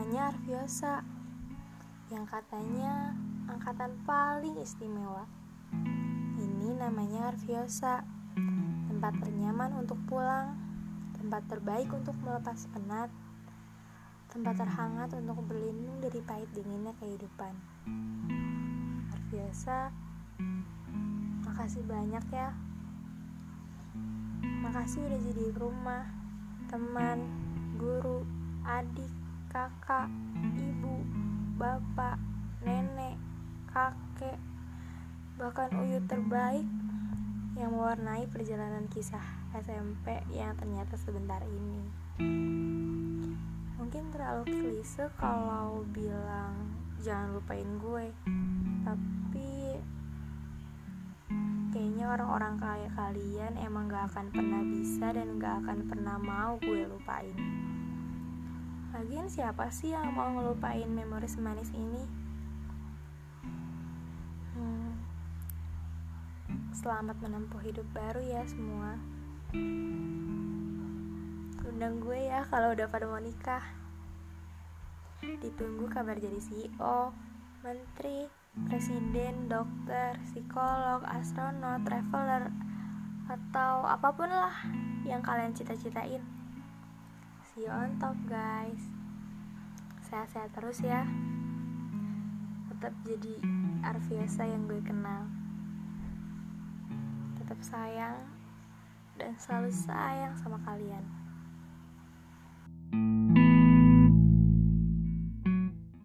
namanya Arviosa yang katanya angkatan paling istimewa. Ini namanya Arviosa, tempat ternyaman untuk pulang, tempat terbaik untuk melepas penat, tempat terhangat untuk berlindung dari pahit dinginnya kehidupan. Arviosa, makasih banyak ya. Makasih udah jadi rumah, teman, guru, adik, kakak, ibu, bapak, nenek, kakek, bahkan uyut terbaik yang mewarnai perjalanan kisah SMP yang ternyata sebentar ini. Mungkin terlalu klise kalau bilang jangan lupain gue, tapi kayaknya orang-orang kaya kalian emang gak akan pernah bisa dan gak akan pernah mau gue lupain. Lagian siapa sih yang mau ngelupain memori semanis ini? Hmm. Selamat menempuh hidup baru ya semua. Undang gue ya kalau udah pada mau nikah. Ditunggu kabar jadi CEO, menteri, presiden, dokter, psikolog, astronot, traveler, atau apa pun lah yang kalian cita-citain. See you on top guys. Sehat-sehat terus ya. Tetap jadi Arviasa yang gue kenal. Tetap sayang Dan selalu sayang sama kalian